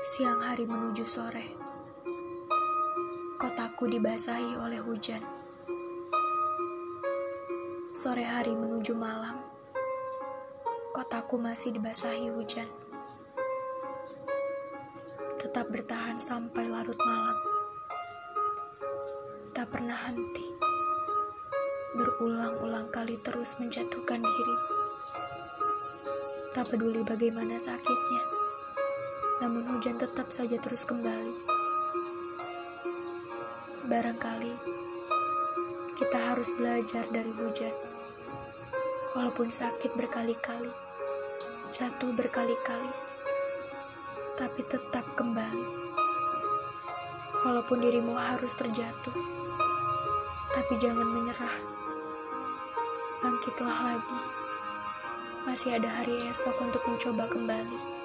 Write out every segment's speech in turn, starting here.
Siang hari menuju sore, kotaku dibasahi oleh hujan. Sore hari menuju malam, kotaku masih dibasahi hujan. Tetap bertahan sampai larut malam, tak pernah henti, berulang-ulang kali terus menjatuhkan diri. Tak peduli bagaimana sakitnya namun hujan tetap saja terus kembali. Barangkali kita harus belajar dari hujan, walaupun sakit berkali-kali, jatuh berkali-kali, tapi tetap kembali. Walaupun dirimu harus terjatuh, tapi jangan menyerah. Bangkitlah lagi. Masih ada hari esok untuk mencoba kembali.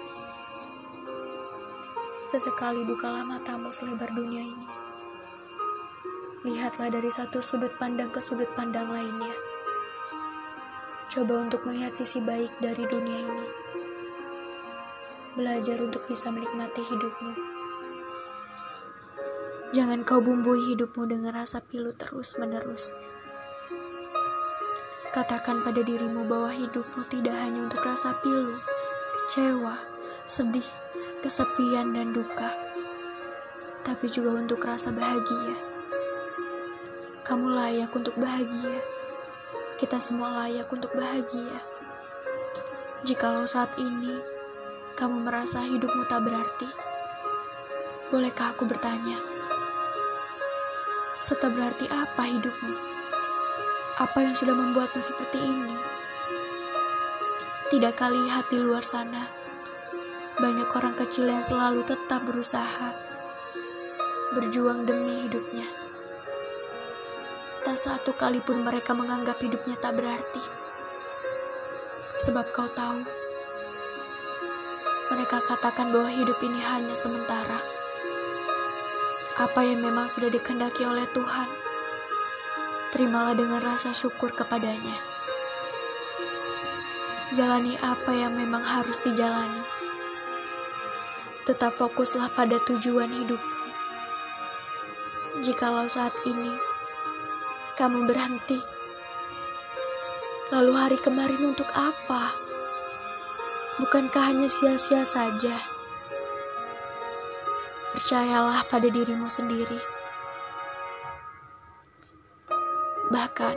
Sesekali bukalah matamu selebar dunia ini. Lihatlah dari satu sudut pandang ke sudut pandang lainnya. Coba untuk melihat sisi baik dari dunia ini. Belajar untuk bisa menikmati hidupmu. Jangan kau bumbui hidupmu dengan rasa pilu terus-menerus. Katakan pada dirimu bahwa hidupmu tidak hanya untuk rasa pilu, kecewa, sedih, kesepian dan duka, tapi juga untuk rasa bahagia. Kamu layak untuk bahagia. Kita semua layak untuk bahagia. Jikalau saat ini kamu merasa hidupmu tak berarti, bolehkah aku bertanya? Serta berarti apa hidupmu? Apa yang sudah membuatmu seperti ini? Tidak kali hati luar sana banyak orang kecil yang selalu tetap berusaha, berjuang demi hidupnya. Tak satu kali pun mereka menganggap hidupnya tak berarti. Sebab kau tahu, mereka katakan bahwa hidup ini hanya sementara. Apa yang memang sudah dikendaki oleh Tuhan, terimalah dengan rasa syukur kepadanya. Jalani apa yang memang harus dijalani tetap fokuslah pada tujuan hidupmu. Jikalau saat ini kamu berhenti, lalu hari kemarin untuk apa? Bukankah hanya sia-sia saja? Percayalah pada dirimu sendiri. Bahkan,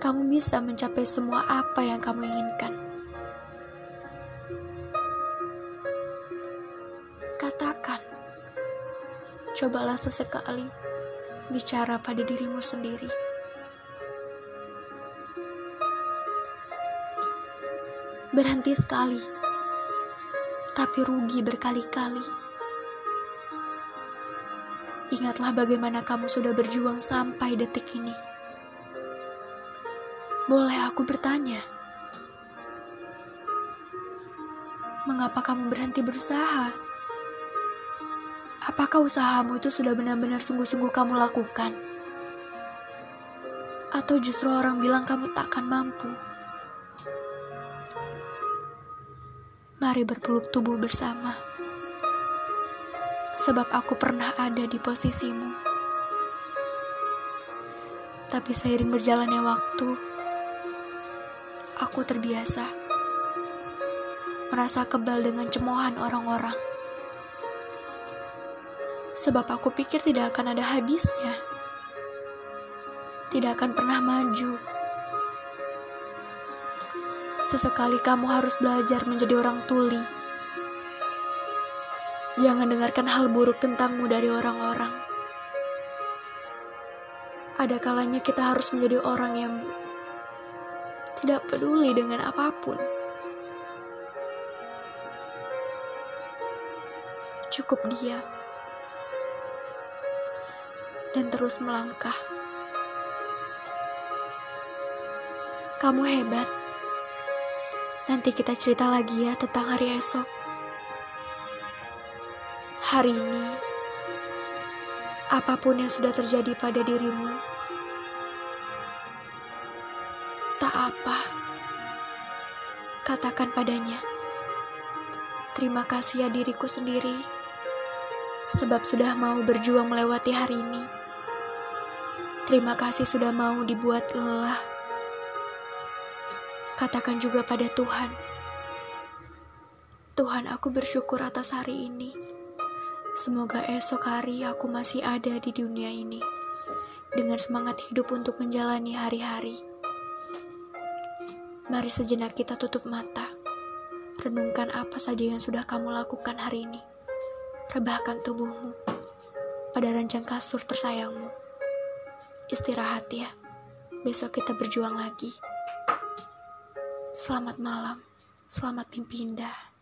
kamu bisa mencapai semua apa yang kamu inginkan. Cobalah sesekali bicara pada dirimu sendiri. Berhenti sekali, tapi rugi berkali-kali. Ingatlah bagaimana kamu sudah berjuang sampai detik ini. Boleh aku bertanya, mengapa kamu berhenti berusaha? Apakah usahamu itu sudah benar-benar sungguh-sungguh kamu lakukan? Atau justru orang bilang kamu takkan mampu? Mari berpeluk tubuh bersama. Sebab aku pernah ada di posisimu. Tapi seiring berjalannya waktu, aku terbiasa merasa kebal dengan cemoohan orang-orang sebab aku pikir tidak akan ada habisnya, tidak akan pernah maju. Sesekali kamu harus belajar menjadi orang tuli. Jangan dengarkan hal buruk tentangmu dari orang-orang. Ada kalanya kita harus menjadi orang yang tidak peduli dengan apa pun. Cukup dia dan terus melangkah. Kamu hebat. Nanti kita cerita lagi ya tentang hari esok. Hari ini, apa pun yang sudah terjadi pada dirimu, tak apa. Katakan padanya, Terima kasih ya diriku sendiri, sebab sudah mau berjuang melewati hari ini. Terima kasih sudah mau dibuat lelah. Katakan juga pada Tuhan, Tuhan aku bersyukur atas hari ini. Semoga esok hari aku masih ada di dunia ini, dengan semangat hidup untuk menjalani hari-hari. Mari sejenak kita tutup mata Renungkan apa saja yang sudah kamu lakukan hari ini. Rebahkan tubuhmu pada ranjang kasur tersayangmu. Istirahat ya. Besok kita berjuang lagi. Selamat malam. Selamat mimpi indah.